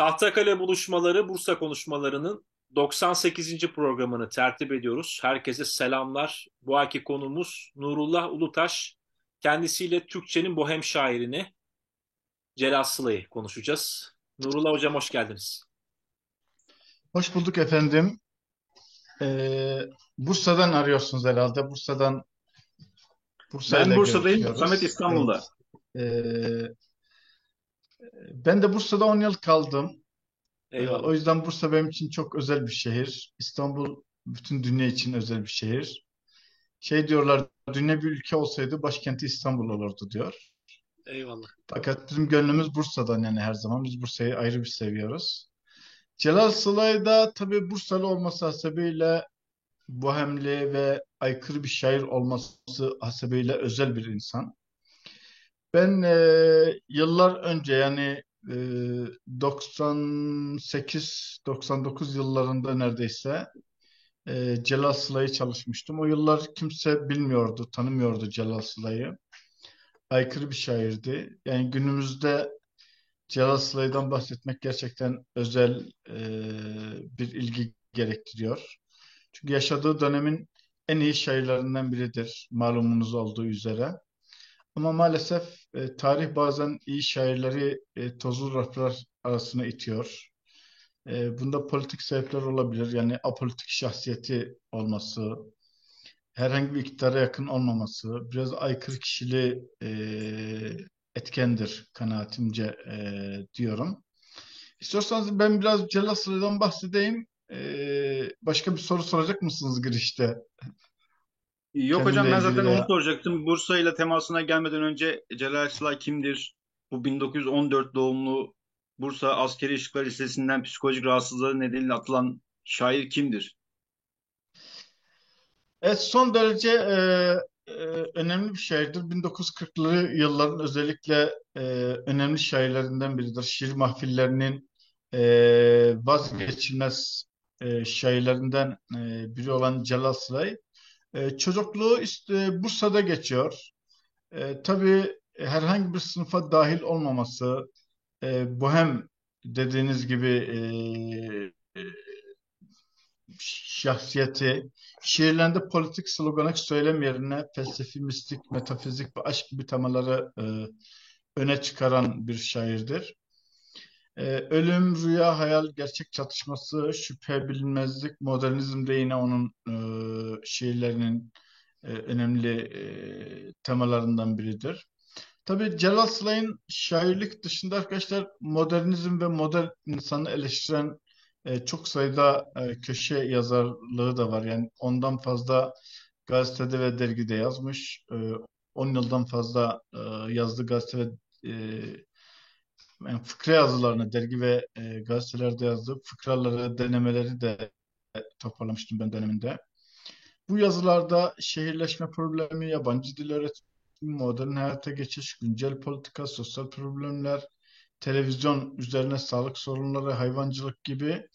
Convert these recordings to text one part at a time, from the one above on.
Tahtakale buluşmaları Bursa konuşmalarının 98. programını tertip ediyoruz. Herkese selamlar. Bu ayki konumuz Nurullah Ulutaş. Kendisiyle Türkçenin bohem şairini Celal Sıla'yı konuşacağız. Nurullah Hocam hoş geldiniz. Hoş bulduk efendim. Ee, Bursa'dan arıyorsunuz herhalde. Bursa'dan Bursa Ben Bursa'dayım, Samet. İstanbul'da. Evet. Ee, ben de Bursa'da 10 yıl kaldım. Ee, Eyvallah. o yüzden Bursa benim için çok özel bir şehir. İstanbul bütün dünya için özel bir şehir. Şey diyorlar, dünya bir ülke olsaydı başkenti İstanbul olurdu diyor. Eyvallah. Fakat bizim gönlümüz Bursa'dan yani her zaman. Biz Bursa'yı ayrı bir seviyoruz. Celal Sılay da tabii Bursalı olması hasebiyle bohemli ve aykırı bir şair olması hasebiyle özel bir insan. Ben e, yıllar önce yani e, 98-99 yıllarında neredeyse e, Celal Sıla'yı çalışmıştım. O yıllar kimse bilmiyordu, tanımıyordu Celal Sıla'yı. Aykırı bir şairdi. Yani günümüzde Celal Sıla'dan bahsetmek gerçekten özel e, bir ilgi gerektiriyor. Çünkü yaşadığı dönemin en iyi şairlerinden biridir, malumunuz olduğu üzere. Ama maalesef e, tarih bazen iyi şairleri e, tozlu raflar arasına itiyor. E, bunda politik sebepler olabilir. Yani apolitik şahsiyeti olması, herhangi bir iktidara yakın olmaması, biraz aykırı kişiliği e, etkendir kanaatimce e, diyorum. İstiyorsanız ben biraz Celal Sıla'dan bahsedeyim. E, başka bir soru soracak mısınız girişte? Yok hocam ben zaten onu soracaktım. Bursa ile temasına gelmeden önce Celal Sıla kimdir? Bu 1914 doğumlu Bursa Askeri Işıklar Lisesi'nden psikolojik rahatsızlığı nedeniyle atılan şair kimdir? Evet, son derece e, e, önemli bir şairdir. 1940'lı yılların özellikle e, önemli şairlerinden biridir. Şiir mahfillerinin e, vazgeçilmez e, şairlerinden e, biri olan Celal Sılay. E, çocukluğu işte Bursa'da geçiyor. E, tabii herhangi bir sınıfa dahil olmaması, e, bohem dediğiniz gibi e, e, şahsiyeti, şiirlerinde politik sloganik söylem yerine felsefi, mistik, metafizik ve aşk gibi temaları e, öne çıkaran bir şairdir. E, ölüm, rüya, hayal, gerçek çatışması, şüphe, bilinmezlik, modernizm de yine onun e, şiirlerinin e, önemli e, temalarından biridir. Tabii Celal Sılay'ın şairlik dışında arkadaşlar modernizm ve modern insanı eleştiren e, çok sayıda e, köşe yazarlığı da var. Yani ondan fazla gazetede ve dergide yazmış. E, 10 yıldan fazla e, yazdığı gazete ve e, yani fıkra yazılarını dergi ve e, gazetelerde yazdığı fıkraları, denemeleri de toparlamıştım ben döneminde. Bu yazılarda şehirleşme problemi, yabancı dil öğretimi, modern hayata geçiş, güncel politika, sosyal problemler, televizyon üzerine sağlık sorunları, hayvancılık gibi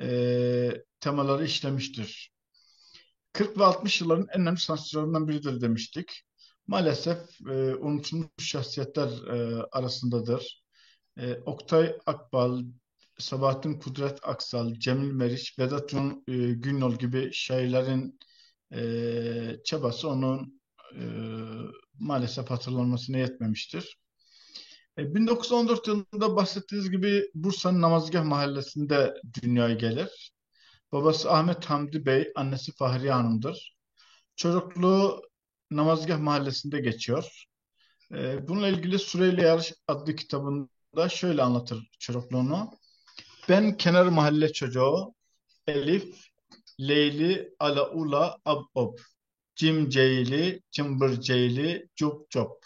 e, temaları işlemiştir. 40 ve 60 yılların en önemli sanatçılarından biridir demiştik. Maalesef e, unutulmuş şahsiyetler e, arasındadır. E, Oktay Akbal, Sabahattin Kudret Aksal, Cemil Meriç, Vedat Gün, e, Günnol gibi şairlerin e, çabası onun e, maalesef hatırlanmasına yetmemiştir. E, 1914 yılında bahsettiğiniz gibi Bursa'nın Namazgah mahallesinde dünyaya gelir. Babası Ahmet Hamdi Bey, annesi Fahriye Hanım'dır. Çocukluğu Namazgah mahallesinde geçiyor. E, bununla ilgili Süreyli Yarış adlı kitabında şöyle anlatır çocukluğunu. Ben kenar mahalle çocuğu, Elif, Leyli, Ala Ula, Ab Ob, Cim Ceyli, Cımbır Ceyli, Cup Cop.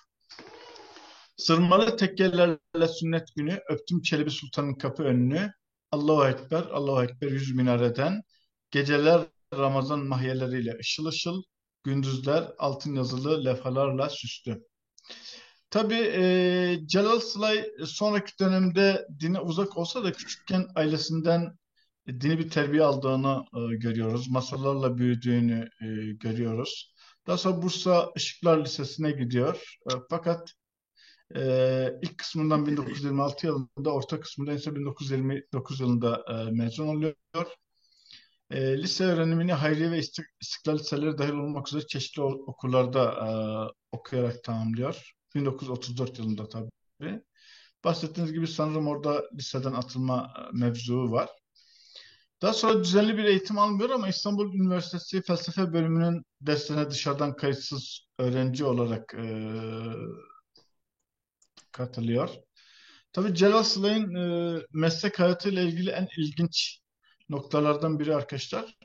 Sırmalı tekkelerle sünnet günü öptüm Çelebi Sultan'ın kapı önünü. Allahu Ekber, Allahu Ekber yüz minareden. Geceler Ramazan mahiyeleriyle ışıl ışıl, gündüzler altın yazılı levhalarla süslü. Tabii e, Celal Sılay sonraki dönemde dine uzak olsa da küçükken ailesinden dini bir terbiye aldığını e, görüyoruz. Masallarla büyüdüğünü e, görüyoruz. Daha sonra Bursa Işıklar Lisesi'ne gidiyor. E, fakat E, ilk kısmından 1926 yılında, orta kısmından ise 1929 yılında e, mezun oluyor. E, lise öğrenimini Hayriye ve İstiklal Liseleri dahil olmak üzere çeşitli okullarda e, okuyarak tamamlıyor. 1934 yılında tabii. Bahsettiğiniz gibi sanırım orada liseden atılma e, mevzuu var. Daha sonra düzenli bir eğitim almıyor ama İstanbul Üniversitesi Felsefe Bölümünün derslerine dışarıdan kayıtsız öğrenci olarak e, katılıyor. Tabii Celal Sıla'nın e, meslek hayatıyla ilgili en ilginç noktalardan biri arkadaşlar.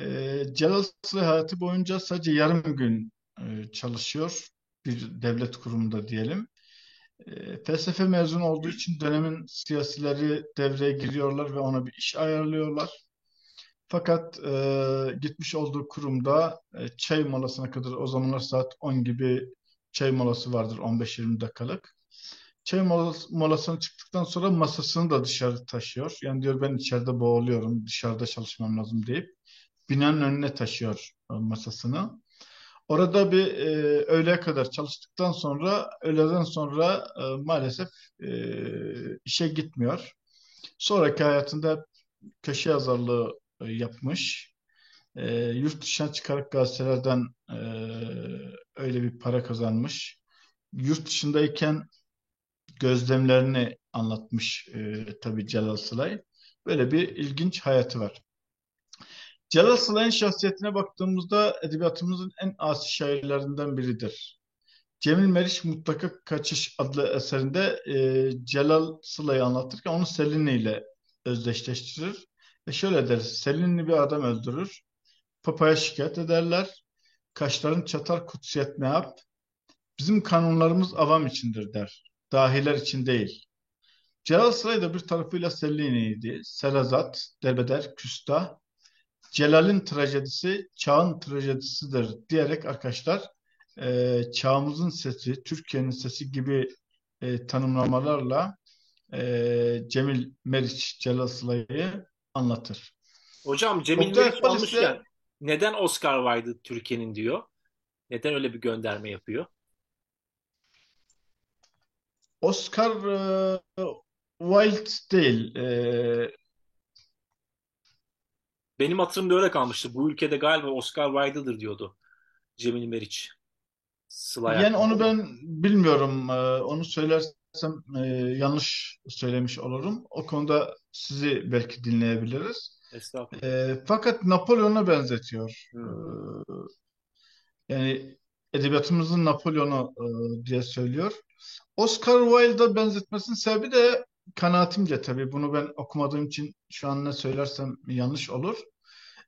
E, Celal Sıla hayatı boyunca sadece yarım gün e, çalışıyor bir devlet kurumunda diyelim. E, felsefe mezunu olduğu için dönemin siyasileri devreye giriyorlar ve ona bir iş ayarlıyorlar. Fakat e, gitmiş olduğu kurumda e, çay molasına kadar o zamanlar saat 10 gibi çay molası vardır 15-20 dakikalık. Çay molasını çıktıktan sonra masasını da dışarı taşıyor. Yani diyor ben içeride boğuluyorum, dışarıda çalışmam lazım deyip binanın önüne taşıyor e, masasını. Orada bir e, öğleye kadar çalıştıktan sonra öğleden sonra e, maalesef e, işe gitmiyor. Sonraki hayatında köşe yazarlığı e, yapmış. E, yurt dışına çıkarak gazetelerden e, öyle bir para kazanmış. Yurt dışındayken gözlemlerini anlatmış e, tabii Celal Sılay. Böyle bir ilginç hayatı var. Celal Sılay'ın şahsiyetine baktığımızda edebiyatımızın en asi şairlerinden biridir. Cemil Meriç Mutlaka Kaçış adlı eserinde e, Celal Sıla'yı anlatırken onu Selini ile özdeşleştirir. Ve şöyle der, Selini bir adam öldürür, papaya şikayet ederler, kaşların çatar kutsiyet ne yap? Bizim kanunlarımız avam içindir der, dahiler için değil. Celal Sılay da bir tarafıyla Sellini'ydi, Serazat, Derbeder, Küstah, Celal'in trajedisi çağın trajedisidir diyerek arkadaşlar e, çağımızın sesi, Türkiye'nin sesi gibi e, tanımlamalarla e, Cemil Meriç Celal Sıla'yı anlatır. Hocam Cemil Oktay Meriç almışken ise, neden Oscar Wilde Türkiye'nin diyor? Neden öyle bir gönderme yapıyor? Oscar e, Wilde değil. E, benim hatırımda öyle kalmıştı. Bu ülkede galiba Oscar Wilde'dır diyordu Cemil Meriç. Sıla yani onu ben bilmiyorum. Ee, onu söylersem e, yanlış söylemiş olurum. O konuda sizi belki dinleyebiliriz. Estağfurullah. E, fakat Napolyon'a benzetiyor. Hmm. Yani edebiyatımızın Napolyon'u e, diye söylüyor. Oscar Wilde'a benzetmesinin sebebi de kanaatimce tabii bunu ben okumadığım için şu an ne söylersem yanlış olur.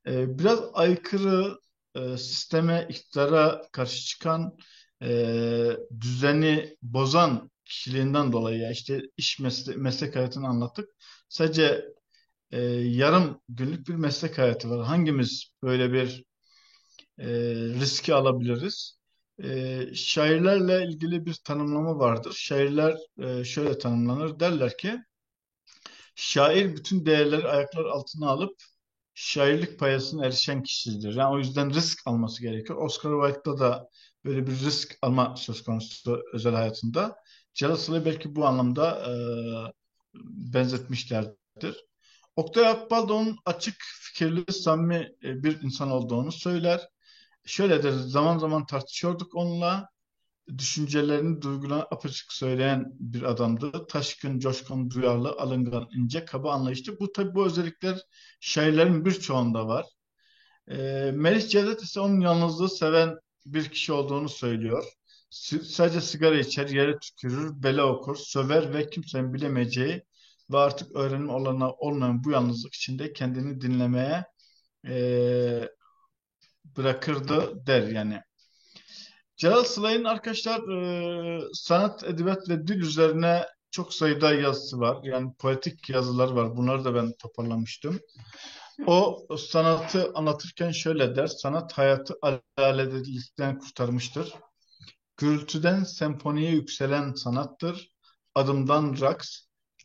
Ee, biraz aykırı e, sisteme, iktidara karşı çıkan, e, düzeni bozan kişiliğinden dolayı ya işte iş meslek, meslek hayatını anlattık. Sadece e, yarım günlük bir meslek hayatı var. Hangimiz böyle bir e, riski alabiliriz? E, şairlerle ilgili bir tanımlama vardır. Şairler e, şöyle tanımlanır. Derler ki şair bütün değerleri ayaklar altına alıp şairlik payasına erişen kişidir. Yani o yüzden risk alması gerekiyor. Oscar Wilde'da da böyle bir risk alma söz konusu özel hayatında. Celal belki bu anlamda e, benzetmişlerdir. Oktay Akbal da onun açık fikirli, samimi e, bir insan olduğunu söyler. Şöyledir, zaman zaman tartışıyorduk onunla düşüncelerini, duygularını apaçık söyleyen bir adamdı. Taşkın, coşkun, duyarlı, alıngan, ince, kaba anlayışlı. Bu tabi bu özellikler şairlerin birçoğunda var. E, Melih Cevdet ise onun yalnızlığı seven bir kişi olduğunu söylüyor. S sadece sigara içer, yere tükürür, bele okur, söver ve kimsenin bilemeyeceği ve artık öğrenim olana olmayan bu yalnızlık içinde kendini dinlemeye e, bırakırdı der yani. Celal Sılay'ın arkadaşlar e, sanat, edebiyat ve dil üzerine çok sayıda yazısı var. Yani poetik yazılar var. Bunları da ben toparlamıştım. O sanatı anlatırken şöyle der. Sanat hayatı alaledelikten kurtarmıştır. Gürültüden senfoniye yükselen sanattır. Adımdan raks,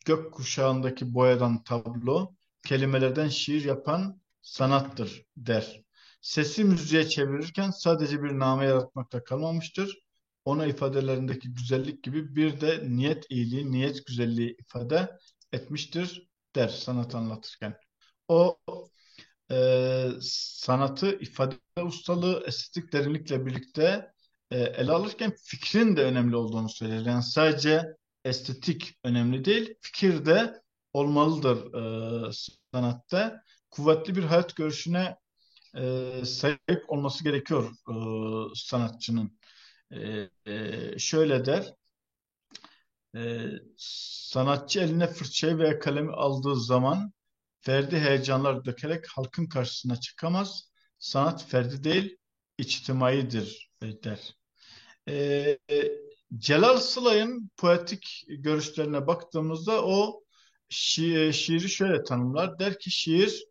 gök kuşağındaki boyadan tablo, kelimelerden şiir yapan sanattır der. Sesi müziğe çevirirken sadece bir name yaratmakta kalmamıştır. ona ifadelerindeki güzellik gibi bir de niyet iyiliği, niyet güzelliği ifade etmiştir der sanat anlatırken. O e, sanatı, ifade ustalığı, estetik derinlikle birlikte e, ele alırken fikrin de önemli olduğunu söyler. Yani sadece estetik önemli değil, fikir de olmalıdır e, sanatta. Kuvvetli bir hayat görüşüne e, sahip olması gerekiyor e, sanatçının. E, e, şöyle der, e, sanatçı eline fırçayı veya kalemi aldığı zaman ferdi heyecanlar dökerek halkın karşısına çıkamaz. Sanat ferdi değil, içtimaidir e, der. E, Celal Sılay'ın poetik görüşlerine baktığımızda o şi şiiri şöyle tanımlar. Der ki şiir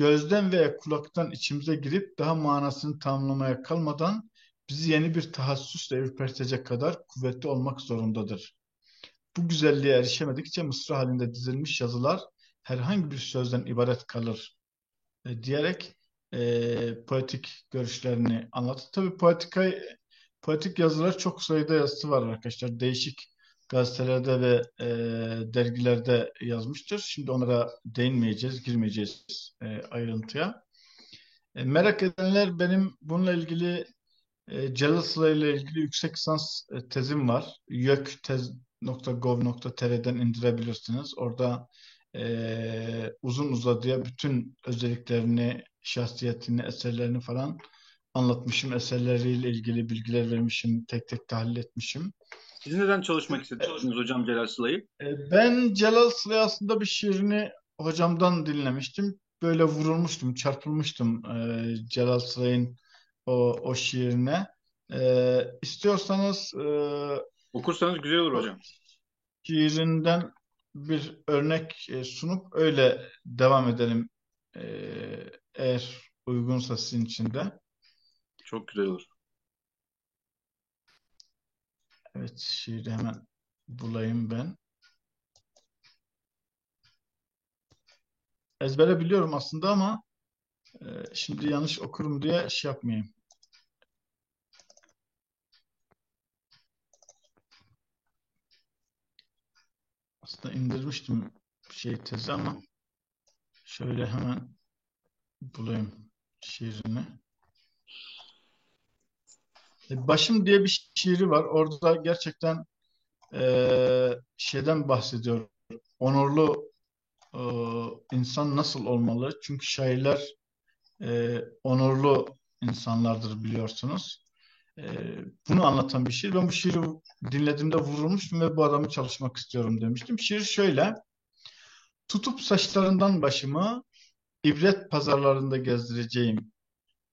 gözden veya kulaktan içimize girip daha manasını tamamlamaya kalmadan bizi yeni bir tahassusla ürpertecek kadar kuvvetli olmak zorundadır. Bu güzelliğe erişemedikçe mısra halinde dizilmiş yazılar herhangi bir sözden ibaret kalır e, diyerek e, poetik görüşlerini anlattı. Tabii poetika, poetik yazılar çok sayıda yazısı var arkadaşlar. Değişik gazetelerde ve e, dergilerde yazmıştır. Şimdi onlara değinmeyeceğiz, girmeyeceğiz e, ayrıntıya. E, merak edenler benim bununla ilgili e, Celal Sıla ile ilgili yüksek lisans e, tezim var. YÖKTEZ.gov.tr'den indirebilirsiniz. Orada e, uzun uzadıya bütün özelliklerini, şahsiyetini, eserlerini falan anlatmışım. Eserleriyle ilgili bilgiler vermişim, tek tek tahlil etmişim. Siz neden çalışmak istediniz hocam Celal Sıla'yı? E, ben Celal Sıla'yı aslında bir şiirini hocamdan dinlemiştim. Böyle vurulmuştum, çarpılmıştım e, Celal Sıla'nın o, o şiirine. E, istiyorsanız okursanız güzel olur hocam. Şiirinden bir örnek sunup öyle devam edelim eğer uygunsa sizin için de. Çok güzel olur. Evet şiiri hemen bulayım ben. Ezbere biliyorum aslında ama e, şimdi yanlış okurum diye şey yapmayayım. Aslında indirmiştim şey tezi ama şöyle hemen bulayım şiirini. E, Başım diye bir şiiri var. Orada gerçekten e, şeyden bahsediyor. Onurlu e, insan nasıl olmalı? Çünkü şairler e, onurlu insanlardır biliyorsunuz. E, bunu anlatan bir şiir. Ben bu şiiri dinlediğimde vurulmuştum ve bu adamı çalışmak istiyorum demiştim. Şiir şöyle. Tutup saçlarından başımı ibret pazarlarında gezdireceğim.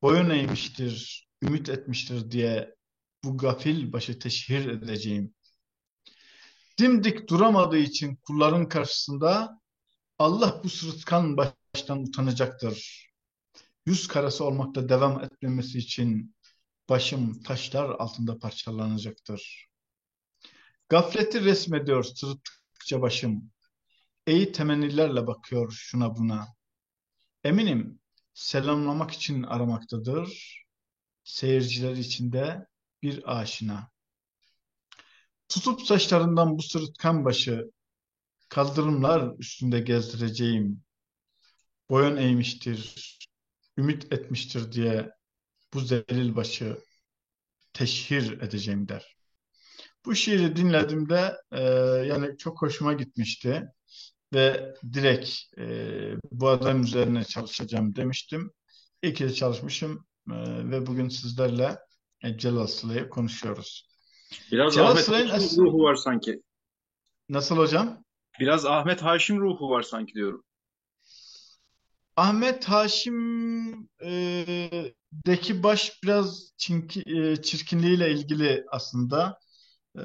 Boyun eğmiştir, ümit etmiştir diye bu gafil başı teşhir edeceğim. Dimdik duramadığı için kulların karşısında Allah bu sırıtkan baştan utanacaktır. Yüz karası olmakta devam etmemesi için başım taşlar altında parçalanacaktır. Gafleti resmediyor sırıttıkça başım. Eği temennilerle bakıyor şuna buna. Eminim selamlamak için aramaktadır. Seyirciler içinde bir aşina. Tutup saçlarından bu sırıtkan başı kaldırımlar üstünde gezdireceğim. Boyun eğmiştir, ümit etmiştir diye bu zelil başı teşhir edeceğim der. Bu şiiri dinlediğimde e, yani çok hoşuma gitmişti ve direkt e, bu adam üzerine çalışacağım demiştim. İyi ki de çalışmışım ve bugün sizlerle e, Celal Sıla'yı konuşuyoruz. Biraz Celal Ahmet Sıla'nın Haşim ruhu var sanki. Nasıl hocam? Biraz Ahmet Haşim ruhu var sanki diyorum. Ahmet Haşim e, baş biraz çinki, e, çirkinliğiyle ilgili aslında. E,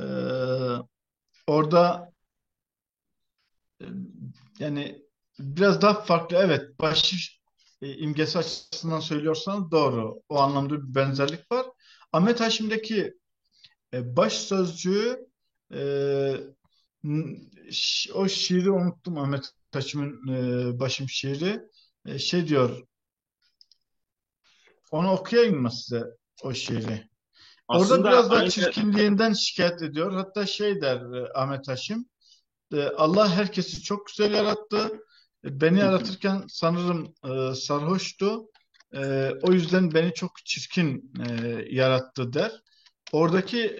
orada e, yani biraz daha farklı. Evet, baş e, imgesi açısından söylüyorsanız doğru. O anlamda bir benzerlik var. Ahmet Haşim'deki e, baş sözcüğü e, o şiiri unuttum Ahmet Haşim'in e, başım şiiri. E, şey diyor onu okuyayım mı size o şiiri? Orada Aslında biraz daha aynı... çirkinliğinden şikayet ediyor. Hatta şey der Ahmet Haşim, Allah herkesi çok güzel yarattı. E, beni yaratırken sanırım sarhoştu. O yüzden beni çok çirkin yarattı der. Oradaki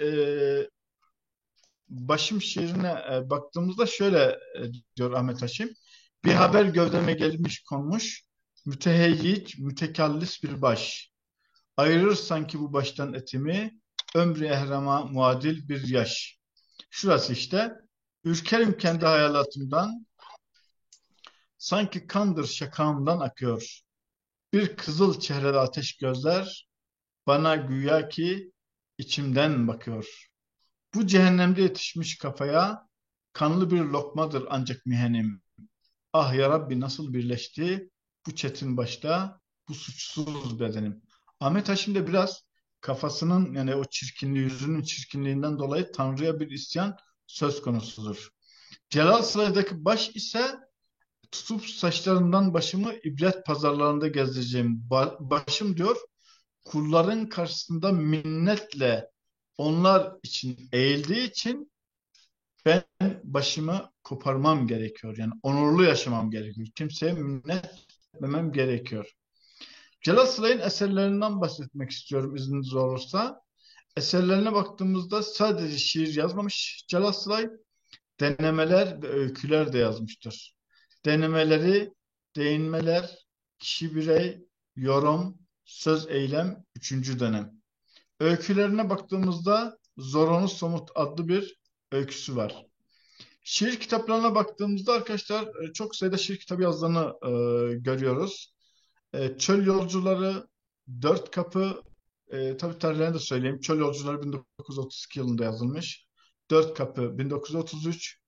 başım şiirine baktığımızda şöyle diyor Ahmet Haşim. Bir haber gövdeme gelmiş konmuş, müteheyyit, mütekallis bir baş. Ayırır sanki bu baştan etimi, ömrü ehrama muadil bir yaş. Şurası işte. Ürkerim kendi hayalatımdan, sanki kandır şakağımdan akıyor. Bir kızıl çehreli ateş gözler, bana güya ki içimden bakıyor. Bu cehennemde yetişmiş kafaya, kanlı bir lokmadır ancak mihenim. Ah ya Rabbi nasıl birleşti bu çetin başta, bu suçsuz bedenim. Ahmet Haşim de biraz kafasının yani o çirkinliği, yüzünün çirkinliğinden dolayı Tanrı'ya bir isyan söz konusudur. Celal Saray'daki baş ise tutup saçlarından başımı ibret pazarlarında gezdireceğim. Ba başım diyor kulların karşısında minnetle onlar için eğildiği için ben başımı koparmam gerekiyor. Yani onurlu yaşamam gerekiyor. Kimseye minnet etmemem gerekiyor. Celal Sılay'ın eserlerinden bahsetmek istiyorum izniniz olursa. Eserlerine baktığımızda sadece şiir yazmamış Celal Sılay, denemeler ve öyküler de yazmıştır. Denemeleri, değinmeler, kişi birey, yorum, söz eylem, üçüncü dönem. Öykülerine baktığımızda Zoronu Somut adlı bir öyküsü var. Şiir kitaplarına baktığımızda arkadaşlar e, çok sayıda şiir kitabı yazdığını e, görüyoruz. E, Çöl Yolcuları, Dört Kapı, e, tabii tarihlerini de söyleyeyim. Çöl Yolcuları 1932 yılında yazılmış. Dört Kapı 1933,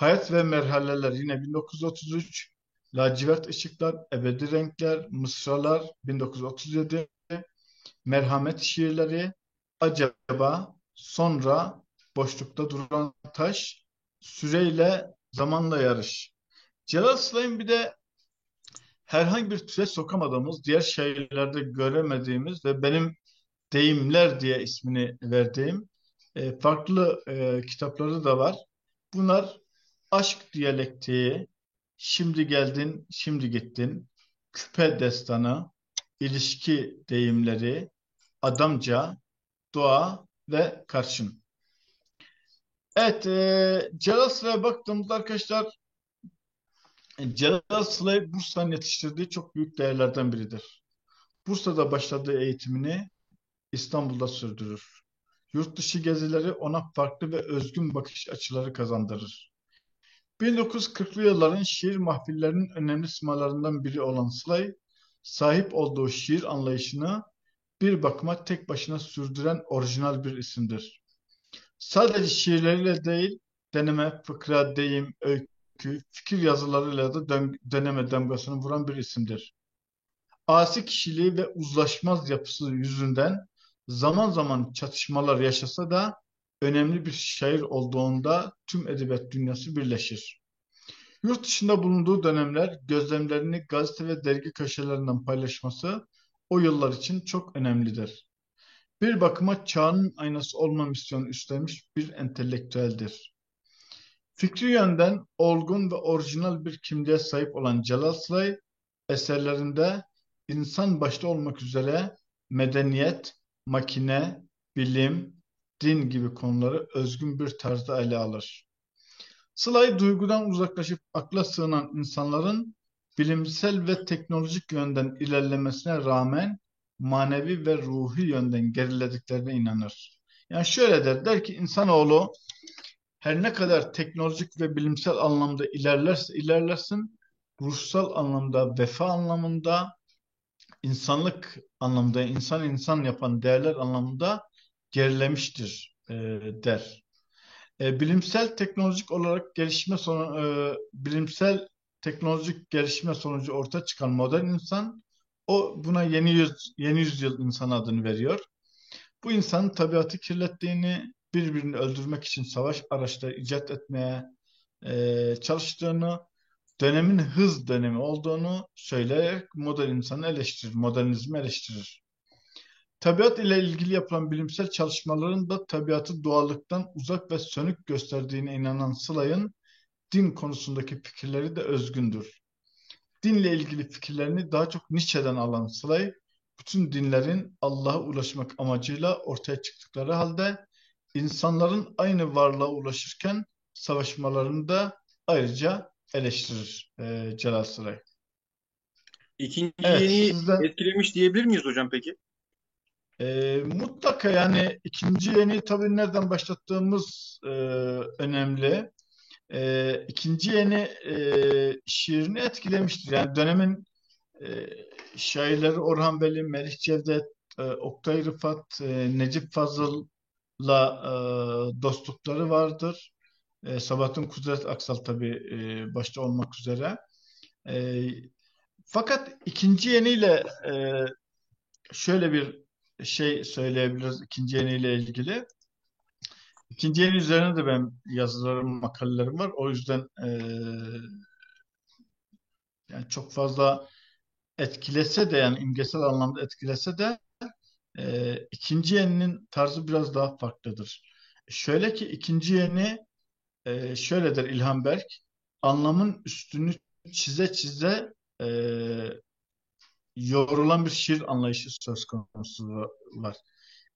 Hayat ve Merhaleler yine 1933, Lacivert Işıklar, Ebedi Renkler, Mısralar 1937, Merhamet Şiirleri, Acaba, Sonra, Boşlukta Duran Taş, Süreyle Zamanla Yarış. Celal Slay'ın bir de herhangi bir türe sokamadığımız, diğer şehirlerde göremediğimiz ve benim deyimler diye ismini verdiğim e, farklı e, kitapları da var. Bunlar aşk diyalektiği, şimdi geldin, şimdi gittin, küpe destanı, ilişki deyimleri, adamca, doğa ve karşın. Evet, e, Celal Sıra'ya baktığımızda arkadaşlar Celal Sıla'yı Bursa'nın yetiştirdiği çok büyük değerlerden biridir. Bursa'da başladığı eğitimini İstanbul'da sürdürür. Yurt dışı gezileri ona farklı ve özgün bakış açıları kazandırır. 1940'lı yılların şiir mahfillerinin önemli simalarından biri olan Sılay, sahip olduğu şiir anlayışını bir bakıma tek başına sürdüren orijinal bir isimdir. Sadece şiirleriyle değil, deneme, fıkra, deyim, öykü, fikir yazılarıyla da dön döneme damgasını vuran bir isimdir. Asi kişiliği ve uzlaşmaz yapısı yüzünden zaman zaman çatışmalar yaşasa da önemli bir şair olduğunda tüm edebiyat dünyası birleşir. Yurt dışında bulunduğu dönemler gözlemlerini gazete ve dergi köşelerinden paylaşması o yıllar için çok önemlidir. Bir bakıma çağının aynası olma misyonu üstlenmiş bir entelektüeldir. Fikri yönden olgun ve orijinal bir kimliğe sahip olan Celal Sılay, eserlerinde insan başta olmak üzere medeniyet, makine, bilim, din gibi konuları özgün bir tarzda ele alır. Sılay duygudan uzaklaşıp akla sığınan insanların bilimsel ve teknolojik yönden ilerlemesine rağmen manevi ve ruhi yönden gerilediklerine inanır. Yani şöyle der, der ki insanoğlu her ne kadar teknolojik ve bilimsel anlamda ilerlerse ilerlesin, ruhsal anlamda, vefa anlamında, insanlık anlamda, insan insan yapan değerler anlamında gerilemiştir e, der. E, bilimsel teknolojik olarak gelişme sonu, e, bilimsel teknolojik gelişme sonucu ortaya çıkan modern insan o buna yeni yüz, yeni yüzyıl insan adını veriyor. Bu insanın tabiatı kirlettiğini, birbirini öldürmek için savaş araçları icat etmeye e, çalıştığını, dönemin hız dönemi olduğunu söyleyerek modern insanı eleştirir, modernizmi eleştirir. Tabiat ile ilgili yapılan bilimsel çalışmaların da tabiatı doğallıktan uzak ve sönük gösterdiğine inanan Sıla'nın din konusundaki fikirleri de özgündür. Dinle ilgili fikirlerini daha çok Nietzsche'den alan Sılay, bütün dinlerin Allah'a ulaşmak amacıyla ortaya çıktıkları halde insanların aynı varlığa ulaşırken savaşmalarını da ayrıca eleştirir e, Celal Sıray. İkinci evet, yeni sizden... etkilemiş diyebilir miyiz hocam peki? E, mutlaka yani ikinci yeni tabii nereden başlattığımız e, önemli. E, ikinci yeni e, şiirini etkilemiştir. Yani dönemin e, şairleri Orhan Veli, Melih Cevdet, e, Oktay Rıfat, e, Necip Fazıl'la e, dostlukları vardır. E, Sabahattin Kudret Aksal tabii e, başta olmak üzere. E, fakat ikinci yeniyle e, şöyle bir şey söyleyebiliriz ikinci yeniyle ilgili. İkinci yeni üzerine de ben yazılarım, makalelerim var. O yüzden e, yani çok fazla etkilese de yani imgesel anlamda etkilese de e, ikinci yeninin tarzı biraz daha farklıdır. Şöyle ki ikinci yeni e, şöyle der İlhan Berk anlamın üstünü çize çize e, yorulan bir şiir anlayışı söz konusu var.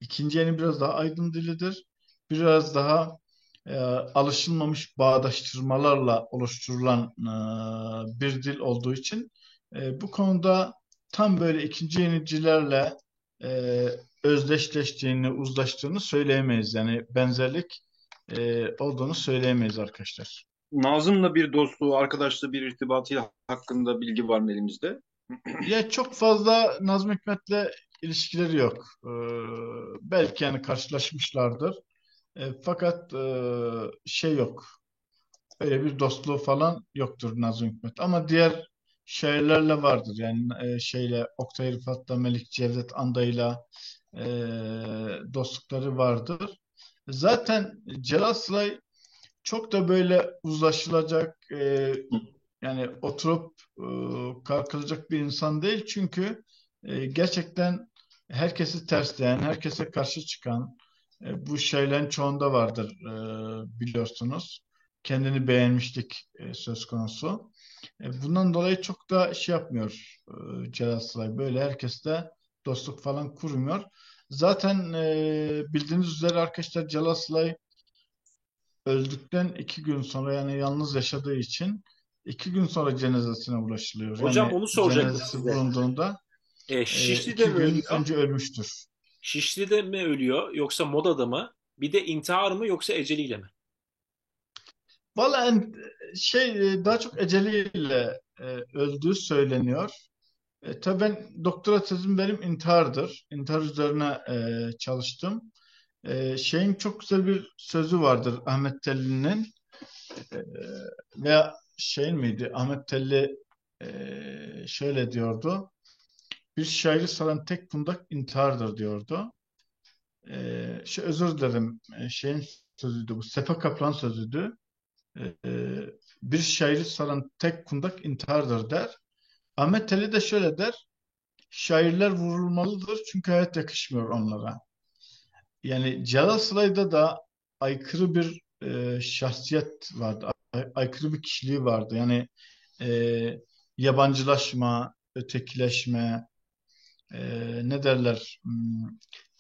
İkinci yeni biraz daha aydın dilidir. Biraz daha e, alışılmamış bağdaştırmalarla oluşturulan e, bir dil olduğu için e, bu konuda tam böyle ikinci yenicilerle e, özdeşleştiğini, uzlaştığını söyleyemeyiz. Yani benzerlik e, olduğunu söyleyemeyiz arkadaşlar. Nazım'la bir dostluğu, arkadaşlığı, bir irtibatıyla hakkında bilgi var mı elimizde? Ya çok fazla Nazım Hikmet'le ilişkileri yok. Ee, belki yani karşılaşmışlardır. E, fakat e, şey yok. Öyle bir dostluğu falan yoktur Nazım Hikmet. Ama diğer şairlerle vardır. Yani e, şeyle Oktay Rıfat'la, Melik Cevdet Anda'yla e, dostlukları vardır. Zaten Celal Sılay çok da böyle uzlaşılacak e, yani oturup e, kalkılacak bir insan değil. Çünkü e, gerçekten herkesi tersleyen, herkese karşı çıkan e, bu şeylerin çoğunda vardır e, biliyorsunuz. Kendini beğenmişlik e, söz konusu. E, bundan dolayı çok da şey yapmıyor e, Celal Sılay. Böyle herkesle dostluk falan kurmuyor. Zaten e, bildiğiniz üzere arkadaşlar Celal Sılay öldükten iki gün sonra yani yalnız yaşadığı için iki gün sonra cenazesine ulaşılıyor. Hocam yani onu soracaktım cenazesi size. bulunduğunda E, Şişli'de iki mi gün ölüyor? önce ölmüştür. Şişli'de mi ölüyor yoksa modada mı? Bir de intihar mı yoksa eceliyle mi? Valla şey e, daha çok eceliyle e, öldüğü söyleniyor. E, tabii ben doktora tezim benim intihardır. İntihar üzerine e, çalıştım. E, şeyin çok güzel bir sözü vardır Ahmet Telli'nin. E, veya şey miydi? Ahmet Telli e, şöyle diyordu. Bir şairi saran tek kundak intihardır diyordu. E, şey, özür dilerim. E, şeyin sözüydü bu. Sefa Kaplan sözüydü. E, e, bir şairi saran tek kundak intihardır der. Ahmet Telli de şöyle der. Şairler vurulmalıdır çünkü hayat yakışmıyor onlara. Yani Celal Sılay'da da aykırı bir e, şahsiyet vardı. Ay- aykırı bir kişiliği vardı. Yani e, yabancılaşma, ötekileşme, e, ne derler, hmm,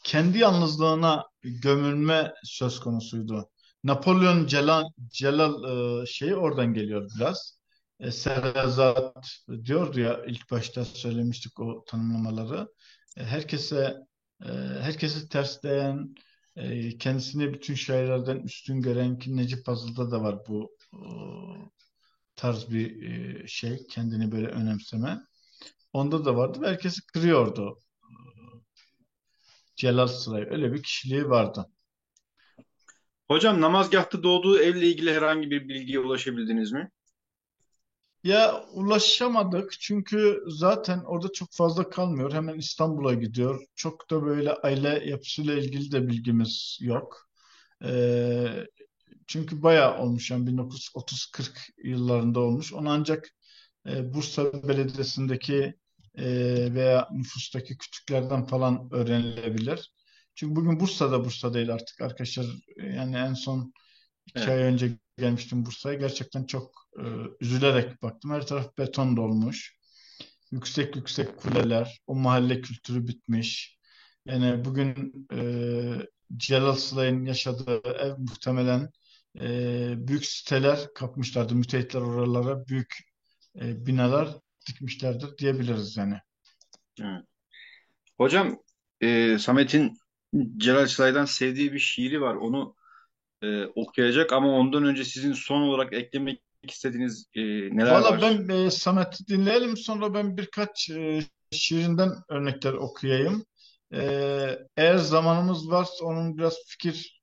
kendi yalnızlığına gömülme söz konusuydu. Napolyon Celal, Celal e, şeyi oradan geliyor biraz. E, Serezat diyordu ya ilk başta söylemiştik o tanımlamaları. E, herkese e, herkesi tersleyen, e, kendisini bütün şairlerden üstün gören ki Necip Fazıl'da da var bu e, tarz bir e, şey, kendini böyle önemseme. Onda da vardı ve herkesi kırıyordu. Celal Sıray öyle bir kişiliği vardı. Hocam namazgahta doğduğu evle ilgili herhangi bir bilgiye ulaşabildiniz mi? Ya ulaşamadık çünkü zaten orada çok fazla kalmıyor. Hemen İstanbul'a gidiyor. Çok da böyle aile yapısıyla ilgili de bilgimiz yok. Ee, çünkü bayağı olmuş yani 1930-40 yıllarında olmuş. Onu ancak e, Bursa Belediyesi'ndeki e, veya nüfustaki kütüklerden falan öğrenilebilir. Çünkü bugün Bursa'da Bursa değil artık arkadaşlar. Yani en son iki Evet. ay önce gelmiştim Bursa'ya. Gerçekten çok e, üzülerek baktım. Her taraf beton dolmuş. Yüksek yüksek kuleler. O mahalle kültürü bitmiş. Yani bugün e, Celal Sılay'ın yaşadığı ev muhtemelen e, büyük siteler kapmışlardı. Müteahhitler oralara büyük e, binalar dikmişlerdir diyebiliriz yani. Hocam e, Samet'in Celal Çılay'dan sevdiği bir şiiri var. Onu e, okuyacak ama ondan önce sizin son olarak eklemek istediğiniz e, neler Valla var? ben e, Samet'i dinleyelim sonra ben birkaç e, şiirinden örnekler okuyayım. E, eğer zamanımız varsa onun biraz fikir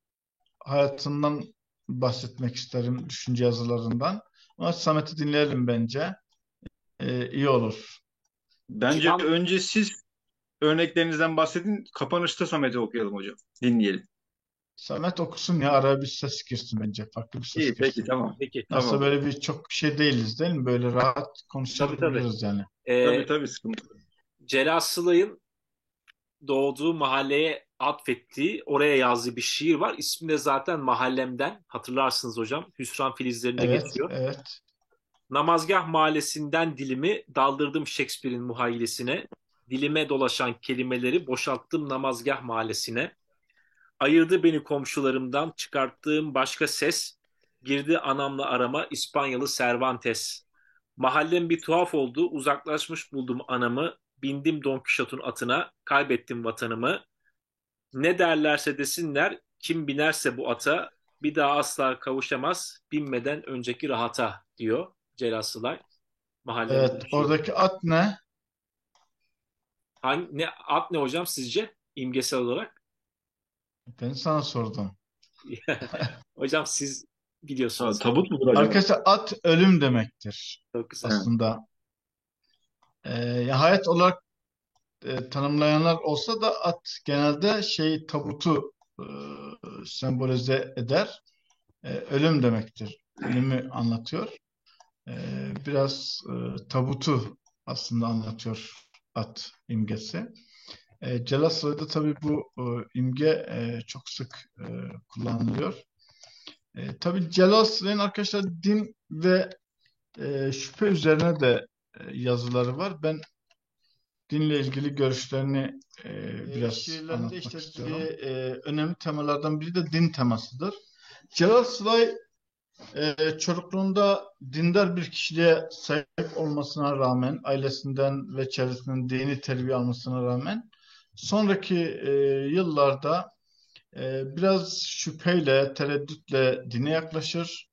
hayatından bahsetmek isterim, düşünce yazılarından. Ama Samet'i dinleyelim bence. E, iyi olur. Bence Civan- önce siz örneklerinizden bahsedin. Kapanışta Samet'i okuyalım hocam. Dinleyelim. Samet okusun ya araya bir ses girsin bence. Farklı bir ses İyi peki girsin. tamam. Peki. Nasıl Tamam. böyle bir çok şey değiliz değil mi? Böyle rahat Tabii, tabii. konuşabiliriz yani. Ee, Tabii tabii sıkıntı. yok. Celal Sılay'ın doğduğu mahalleye atfettiği, oraya yazdığı bir şiir var. İsmi de zaten mahallemden. Hatırlarsınız hocam. Hüsran filizlerinde Evet, geçiyor. evet. Namazgah mahallesinden dilimi daldırdım Shakespeare'in muhayyilesine. Dilime dolaşan kelimeleri boşalttım namazgah mahallesine. Ayırdı beni komşularımdan çıkarttığım başka ses. Girdi anamla arama İspanyalı Cervantes. Mahallem bir tuhaf oldu. Uzaklaşmış buldum anamı. Bindim Don Quixote'un atına. Kaybettim vatanımı. Ne derlerse desinler. Kim binerse bu ata bir daha asla kavuşamaz binmeden önceki rahata diyor Celal Sılay. Mahallenin Evet, oradaki at ne? Hangi, ne, at ne hocam sizce imgesel olarak? Ben sana sordum. Hocam siz Ha, biliyorsunuz. tabut mudur acaba? Arkadaşlar at ölüm demektir Çok güzel. aslında. Ee, ya hayat olarak e, tanımlayanlar olsa da at genelde şey tabutu e, sembolize eder. E, ölüm demektir. Ölümü anlatıyor. E, biraz e, tabutu aslında anlatıyor at imgesi. E, Celal Sıra'da tabii bu e, imge e, çok sık e, kullanılıyor. E, tabii Celal Sıra'nın arkadaşlar din ve e, şüphe üzerine de e, yazıları var. Ben dinle ilgili görüşlerini e, biraz şiirlerinde anlatmak şey istiyorum. e, önemli temalardan biri de din temasıdır. Celal Sıray e, çocukluğunda dindar bir kişiliğe sahip olmasına rağmen, ailesinden ve çevresinden dini terbiye almasına rağmen sonraki e, yıllarda e, biraz şüpheyle, tereddütle dine yaklaşır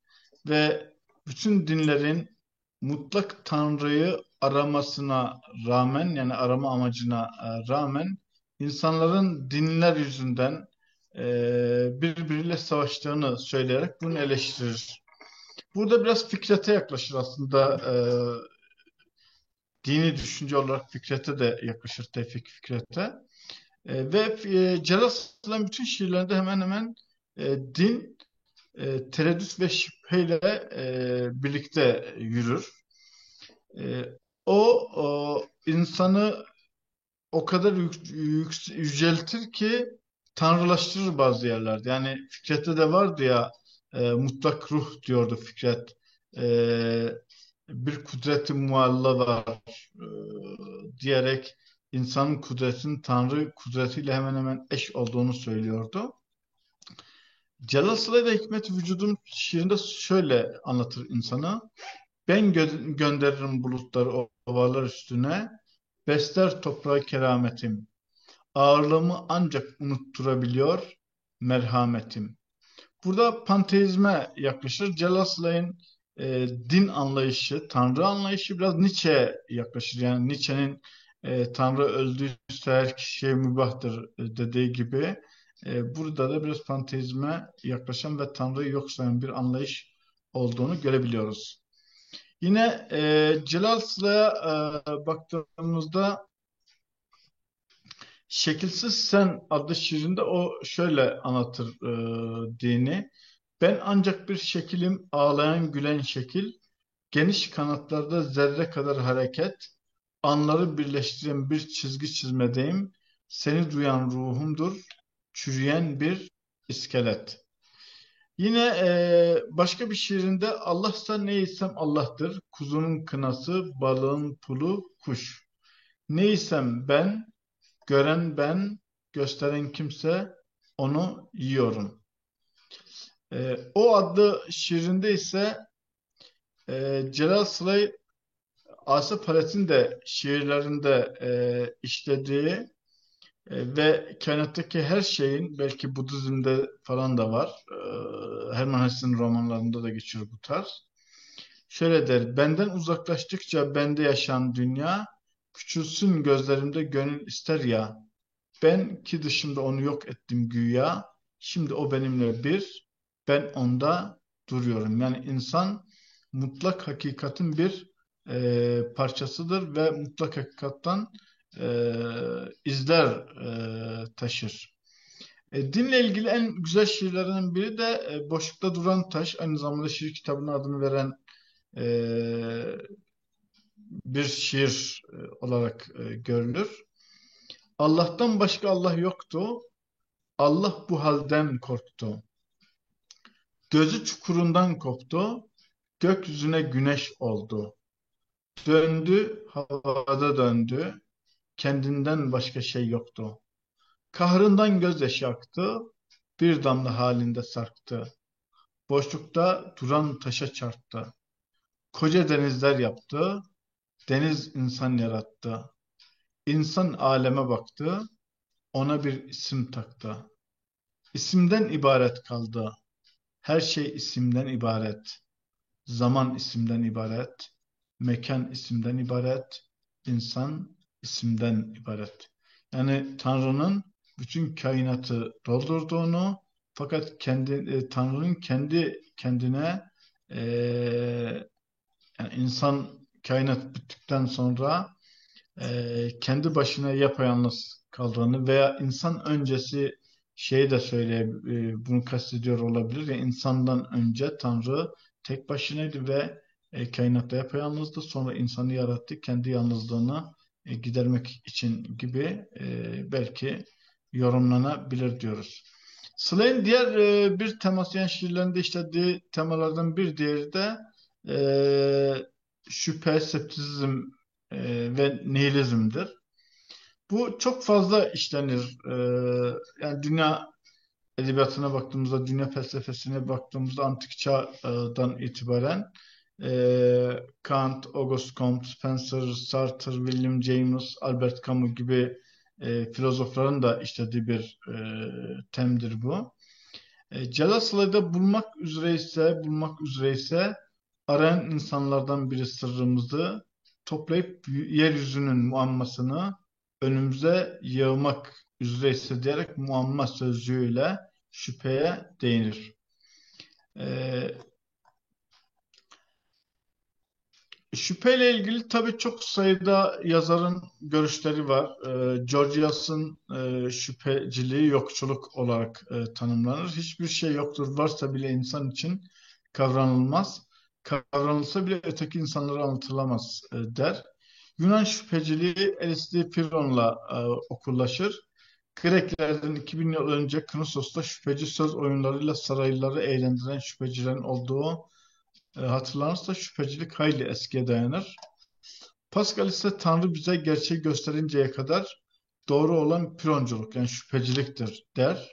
ve bütün dinlerin mutlak Tanrı'yı aramasına rağmen yani arama amacına e, rağmen insanların dinler yüzünden e, birbiriyle savaştığını söyleyerek bunu eleştirir. Burada biraz Fikret'e yaklaşır aslında e, dini düşünce olarak Fikret'e de yaklaşır Tevfik Fikret'e. E, ve e, Celal bütün şiirlerinde hemen hemen e, din e, tereddüt ve şüpheyle e, birlikte yürür. E, o, o insanı o kadar yük- yük- yüceltir ki tanrılaştırır bazı yerlerde. Yani Fikret'te de vardı ya e, mutlak ruh diyordu Fikret. E, bir kudreti mualla var e, diyerek insanın kudretinin Tanrı kudretiyle hemen hemen eş olduğunu söylüyordu. Celal Sıla da Hikmet Vücudum şiirinde şöyle anlatır insana. Ben gö- gönderirim bulutları ovalar üstüne, besler toprağı kerametim. Ağırlığımı ancak unutturabiliyor merhametim. Burada panteizme yaklaşır. Celal Sılay'ın e, din anlayışı, Tanrı anlayışı biraz Nietzsche'ye yaklaşır. Yani Nietzsche'nin e, Tanrı öldüyse her şey mübahtır e, dediği gibi e, burada da biraz panteizme yaklaşan ve Tanrı'yı yok sayan bir anlayış olduğunu görebiliyoruz. Yine e, Celal e, baktığımızda Şekilsiz Sen adlı şiirinde o şöyle anlatır e, dini. Ben ancak bir şekilim ağlayan gülen şekil, geniş kanatlarda zerre kadar hareket, anları birleştiren bir çizgi çizmedeyim. Seni duyan ruhumdur, çürüyen bir iskelet. Yine e, başka bir şiirinde Allah'sa neysem Allah'tır. Kuzunun kınası, balığın pulu, kuş. Neysem ben, gören ben, gösteren kimse onu yiyorum. E, o adlı şiirinde ise e, Celal Sıray Asaf Halet'in de şiirlerinde e, işlediği e, ve kainattaki her şeyin belki Budizm'de falan da var. E, Hermann Hesse'nin romanlarında da geçiyor bu tarz. Şöyle der, benden uzaklaştıkça bende yaşayan dünya, küçülsün gözlerimde gönül ister ya. Ben ki dışımda onu yok ettim güya, şimdi o benimle bir, ben onda duruyorum. Yani insan mutlak hakikatin bir e, parçasıdır ve mutlak hakikattan e, izler e, taşır. E, dinle ilgili en güzel şiirlerinin biri de e, Boşlukta Duran Taş. Aynı zamanda şiir kitabına adını veren e, bir şiir e, olarak e, görülür. Allah'tan başka Allah yoktu. Allah bu halden korktu. Gözü çukurundan koptu. Gökyüzüne güneş oldu. Döndü, havada döndü. Kendinden başka şey yoktu. Kahrından gözyaşı aktı. Bir damla halinde sarktı. Boşlukta duran taşa çarptı. Koca denizler yaptı. Deniz insan yarattı. İnsan aleme baktı. Ona bir isim taktı. İsimden ibaret kaldı. Her şey isimden ibaret. Zaman isimden ibaret. Mekan isimden ibaret. İnsan isimden ibaret. Yani Tanrı'nın bütün kainatı doldurduğunu fakat kendi e, Tanrı'nın kendi kendine e, yani insan kainat bittikten sonra e, kendi başına yapayalnız kaldığını veya insan öncesi şeyi de söyleye e, bunu kastediyor olabilir. Yani insandan önce Tanrı tek başınaydı ve e, kainatta yapayalnızdı. Sonra insanı yarattı. Kendi yalnızlığını e, gidermek için gibi e, belki yorumlanabilir diyoruz. Slay'in diğer e, bir teması yani şiirlerinde işlediği temalardan bir diğeri de e, şüphe, septizm e, ve nihilizmdir. Bu çok fazla işlenir. E, yani dünya edebiyatına baktığımızda, dünya felsefesine baktığımızda antik çağdan itibaren e, Kant, Auguste Comte, Spencer, Sartre, William James, Albert Camus gibi e, filozofların da işlediği bir e, temdir bu. E, Celaslay'da bulmak üzereyse, bulmak üzereyse arayan insanlardan biri sırrımızı toplayıp yeryüzünün muammasını önümüze yığmak üzereyse diyerek muamma sözcüğüyle şüpheye değinir. E, Şüpheyle ilgili tabii çok sayıda yazarın görüşleri var. E, Georgias'ın e, şüpheciliği yokçuluk olarak e, tanımlanır. Hiçbir şey yoktur, varsa bile insan için kavranılmaz. Kavranılsa bile öteki insanlara anlatılamaz e, der. Yunan şüpheciliği Elistli Piron'la e, okullaşır. Greklerden 2000 yıl önce Knosos'ta şüpheci söz oyunlarıyla saraylıları eğlendiren şüphecilerin olduğu hatırlanırsa şüphecilik hayli eskiye dayanır. Pascal ise Tanrı bize gerçeği gösterinceye kadar doğru olan pironculuk yani şüpheciliktir der.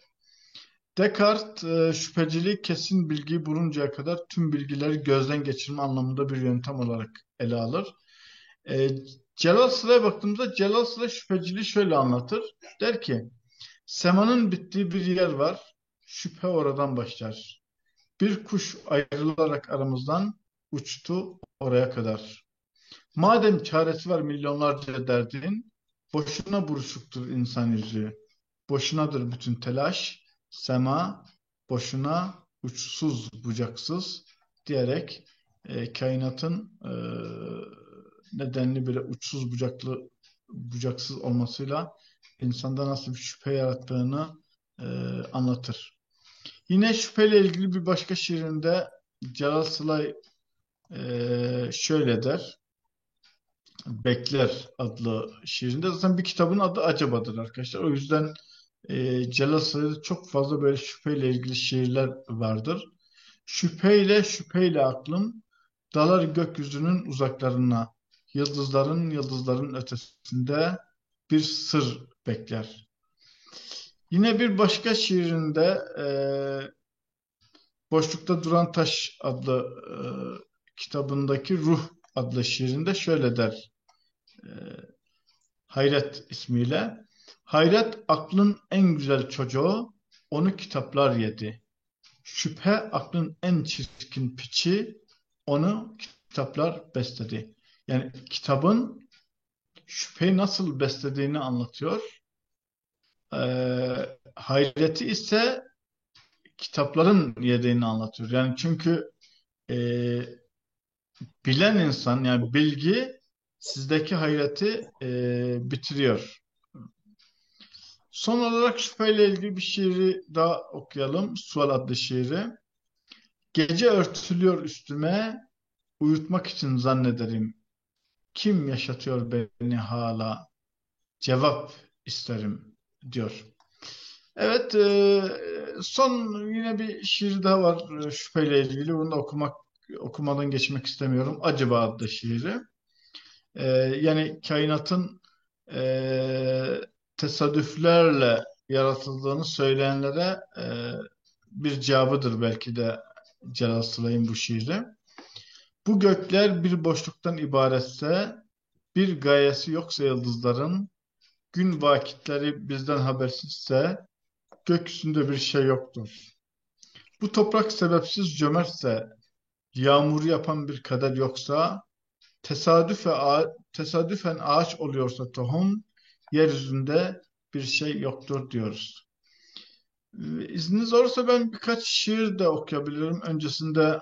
Descartes e, şüpheciliği kesin bilgiyi buluncaya kadar tüm bilgileri gözden geçirme anlamında bir yöntem olarak ele alır. E, Celal Sıra'ya baktığımızda Celal Sıra şüpheciliği şöyle anlatır. Der ki, semanın bittiği bir yer var, şüphe oradan başlar. Bir kuş ayrılarak aramızdan uçtu oraya kadar. Madem çaresi var milyonlarca derdin, boşuna buruşuktur insan yüzü. Boşunadır bütün telaş, sema, boşuna uçsuz bucaksız diyerek e, kainatın e, nedenli böyle uçsuz bucaklı bucaksız olmasıyla insanda nasıl bir şüphe yarattığını e, anlatır. Yine şüpheyle ilgili bir başka şiirinde Celal Sılay e, şöyle der. Bekler adlı şiirinde. Zaten bir kitabın adı Acaba'dır arkadaşlar. O yüzden e, Celal Saray'da çok fazla böyle şüpheyle ilgili şiirler vardır. Şüpheyle şüpheyle aklım dalar gökyüzünün uzaklarına, yıldızların yıldızların ötesinde bir sır bekler. Yine bir başka şiirinde e, Boşlukta Duran Taş adlı e, kitabındaki Ruh adlı şiirinde şöyle der. E, Hayret ismiyle. Hayret aklın en güzel çocuğu, onu kitaplar yedi. Şüphe aklın en çirkin piçi, onu kitaplar besledi. Yani kitabın şüpheyi nasıl beslediğini anlatıyor. Ee, hayreti ise kitapların yediğini anlatıyor. Yani çünkü e, bilen insan yani bilgi sizdeki hayreti e, bitiriyor. Son olarak şüpheyle ilgili bir şiiri daha okuyalım. Sual adlı şiiri. Gece örtülüyor üstüme, uyutmak için zannederim. Kim yaşatıyor beni hala? Cevap isterim diyor. Evet, e, son yine bir şiir daha var e, şüpheyle ilgili. Bunu da okumak okumadan geçmek istemiyorum. Acaba adlı şiiri. E, yani kainatın tesadüflerle yaratıldığını söyleyenlere bir cevabıdır belki de Celal Sılay'ın bu şiiri. Bu gökler bir boşluktan ibaretse, bir gayesi yoksa yıldızların, gün vakitleri bizden habersizse, gökyüzünde bir şey yoktur. Bu toprak sebepsiz cömertse, yağmur yapan bir kader yoksa, tesadüfe tesadüfen ağaç oluyorsa tohum, yeryüzünde bir şey yoktur diyoruz. İzniniz olursa ben birkaç şiir de okuyabilirim. Öncesinde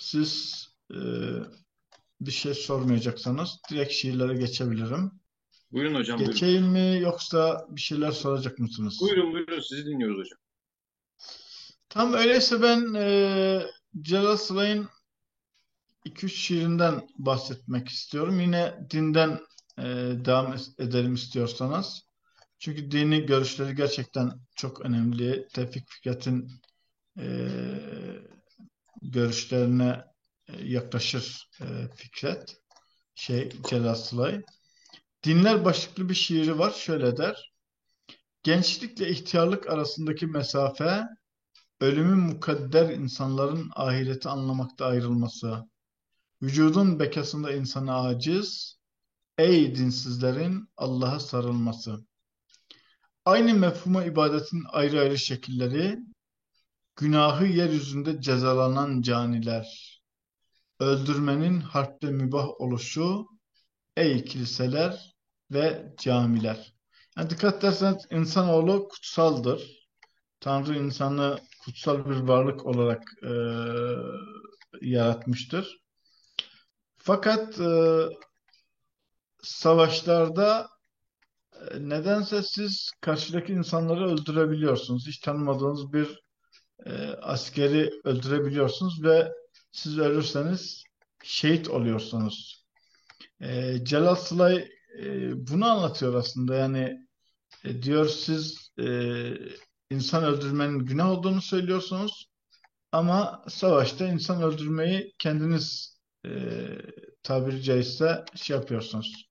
siz e, bir şey sormayacaksanız direkt şiirlere geçebilirim. Buyurun hocam. Geçeyim buyurun. mi yoksa bir şeyler soracak mısınız? Buyurun buyurun sizi dinliyoruz hocam. Tam öyleyse ben e, Celal Sılay'ın 2-3 şiirinden bahsetmek istiyorum. Yine dinden e, devam edelim istiyorsanız. Çünkü dini görüşleri gerçekten çok önemli. Tevfik Fikret'in e, görüşlerine e, yaklaşır e, Fikret. Şey, Celal Sılay. Dinler başlıklı bir şiiri var. Şöyle der. Gençlikle ihtiyarlık arasındaki mesafe, ölümün mukadder insanların ahireti anlamakta ayrılması, vücudun bekasında insana aciz, ey dinsizlerin Allah'a sarılması. Aynı mefhuma ibadetin ayrı ayrı şekilleri, günahı yeryüzünde cezalanan caniler, öldürmenin harpte mübah oluşu, ey kiliseler ve camiler. Yani dikkat ederseniz insanoğlu kutsaldır. Tanrı insanı kutsal bir varlık olarak e, yaratmıştır. Fakat e, savaşlarda e, nedense siz karşıdaki insanları öldürebiliyorsunuz. Hiç tanımadığınız bir e, askeri öldürebiliyorsunuz ve siz ölürseniz şehit oluyorsunuz. E, Celal Sılay e, bunu anlatıyor aslında. Yani e, diyor siz e, insan öldürmenin günah olduğunu söylüyorsunuz ama savaşta insan öldürmeyi kendiniz e, tabiri caizse şey yapıyorsunuz.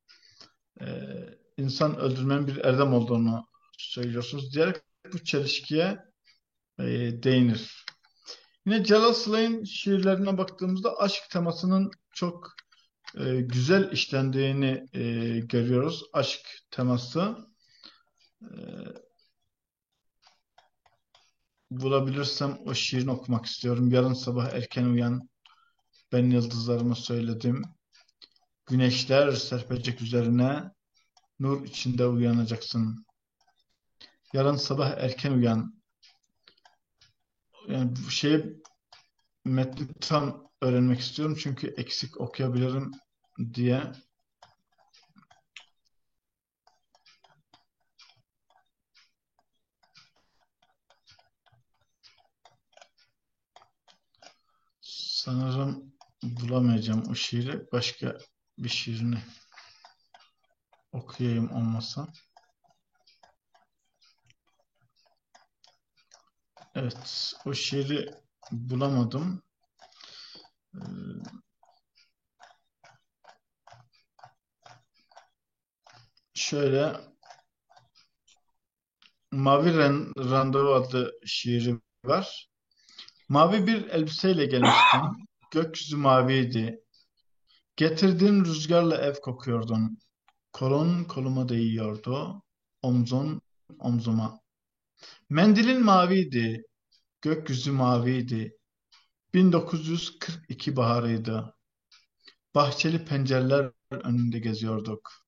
E, insan öldürmenin bir erdem olduğunu söylüyorsunuz diyerek bu çelişkiye e, değinir. Yine Celal Sılay'ın şiirlerine baktığımızda aşk temasının çok e, güzel işlendiğini e, görüyoruz. Aşk teması. E, bulabilirsem o şiirini okumak istiyorum. Yarın sabah erken uyan, ben yıldızlarımı söyledim. Güneşler serpecek üzerine, nur içinde uyanacaksın. Yarın sabah erken uyan. Yani bu şey metni tam öğrenmek istiyorum çünkü eksik okuyabilirim diye sanırım bulamayacağım o şiiri başka bir şiirini okuyayım olmasa. Evet, o şiiri bulamadım. Şöyle Mavi Randevu adlı şiiri var. Mavi bir elbiseyle gelmiştin. Gökyüzü maviydi. Getirdiğin rüzgarla ev kokuyordun. Kolun koluma değiyordu. Omzun omzuma. Mendilin maviydi. Gökyüzü maviydi. 1942 baharıydı. Bahçeli pencereler önünde geziyorduk.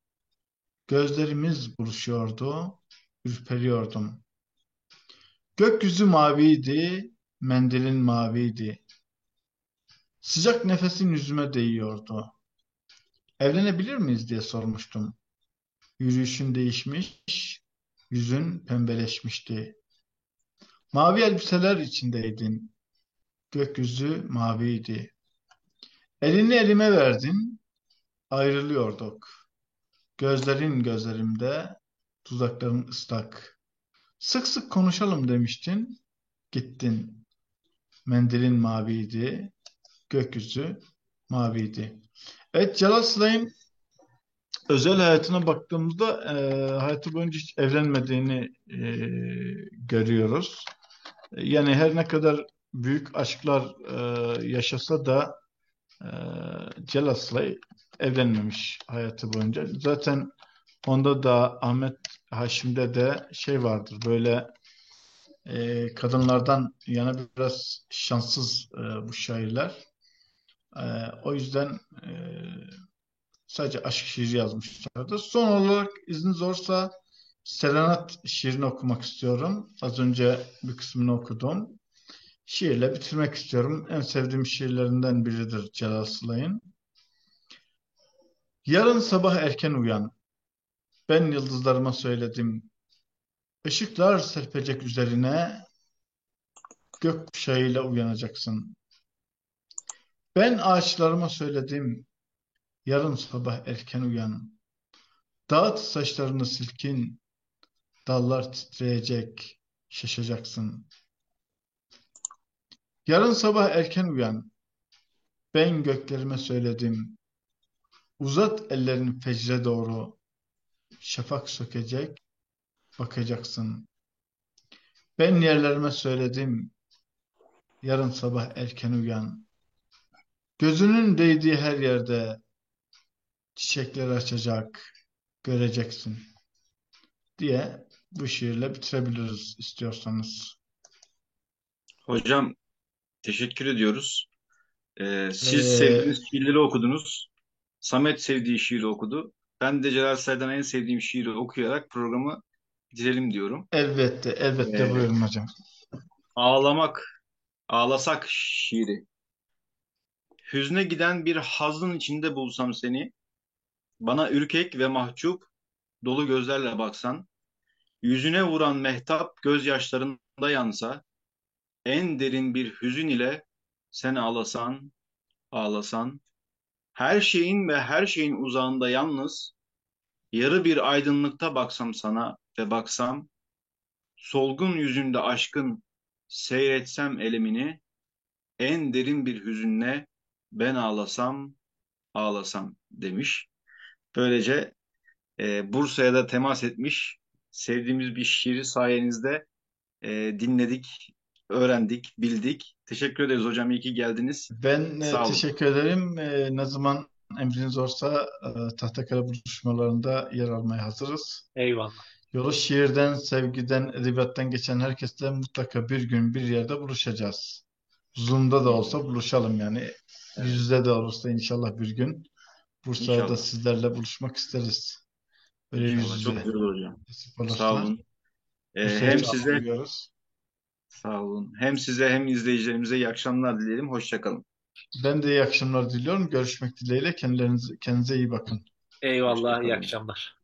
Gözlerimiz buluşuyordu. Ürperiyordum. Gökyüzü maviydi. Mendilin maviydi. Sıcak nefesin yüzüme değiyordu. Evlenebilir miyiz diye sormuştum. Yürüyüşün değişmiş, yüzün pembeleşmişti. Mavi elbiseler içindeydin. Gökyüzü maviydi. Elini elime verdin, ayrılıyorduk. Gözlerin gözlerimde, tuzakların ıslak. Sık sık konuşalım demiştin, gittin. Mendilin maviydi, gökyüzü maviydi. Evet, Celal Slay'ın özel hayatına baktığımızda e, hayatı boyunca hiç evlenmediğini e, görüyoruz. Yani her ne kadar büyük aşklar e, yaşasa da e, Celal Slay evlenmemiş hayatı boyunca. Zaten onda da Ahmet Haşim'de de şey vardır böyle e, kadınlardan yana biraz şanssız e, bu şairler. E, o yüzden e, sadece aşk şiiri yazmışlardı. Son olarak izniniz olursa Serenat şiirini okumak istiyorum. Az önce bir kısmını okudum. Şiirle bitirmek istiyorum. En sevdiğim şiirlerinden biridir Celal Slay'ın. Yarın sabah erken uyan. Ben yıldızlarıma söyledim. Işıklar serpecek üzerine gökkuşağıyla uyanacaksın. Ben ağaçlarıma söyledim. Yarın sabah erken uyan. Dağıt saçlarını silkin. Dallar titreyecek. Şaşacaksın. Yarın sabah erken uyan. Ben göklerime söyledim. Uzat ellerini fecre doğru. Şafak sökecek. Bakacaksın. Ben yerlerime söyledim. Yarın sabah erken uyan. Gözünün değdiği her yerde çiçekler açacak. Göreceksin. Diye bu şiirle bitirebiliriz istiyorsanız. Hocam teşekkür ediyoruz. Ee, siz Ee, sevdiğiniz şiirleri okudunuz. Samet sevdiği şiiri okudu. Ben de Celal Say'dan en sevdiğim şiiri okuyarak programı bitirelim diyorum. elbette, elbette Ee, buyurun hocam. Ağlamak, ağlasak şiiri. Hüzne giden bir hazın içinde bulsam seni, bana ürkek ve mahcup dolu gözlerle baksan, yüzüne vuran mehtap gözyaşlarında yansa, en derin bir hüzün ile sen ağlasan, ağlasan, her şeyin ve her şeyin uzağında yalnız, yarı bir aydınlıkta baksam sana ve baksam, solgun yüzünde aşkın seyretsem elemini, en derin bir hüzünle ben ağlasam, ağlasam demiş. Böylece e, Bursa'ya da temas etmiş, sevdiğimiz bir şiiri sayenizde e, dinledik, öğrendik, bildik. Teşekkür ederiz hocam, iyi ki geldiniz. Ben e, Sağ olun. teşekkür ederim. E, ne zaman emriniz olursa e, Tahtakale buluşmalarında yer almaya hazırız. Eyvallah. Yolu şiirden, sevgiden, edebiyattan geçen herkesle mutlaka bir gün bir yerde buluşacağız. Zoom'da da olsa buluşalım yani. Yüz yüze de olursa inşallah bir gün Bursa'da İnşallah. sizlerle buluşmak isteriz. Böyle yüz İnşallah. Çok yüze güzel olur hocam. Sağ olun. E, Bursa'ya hem çok size seviyoruz. Sağ olun. Hem size hem izleyicilerimize iyi akşamlar dileyelim. Hoşçakalın. Ben de iyi akşamlar diliyorum. Görüşmek dileğiyle. Kendilerinize, kendinize iyi bakın. Eyvallah. iyi akşamlar.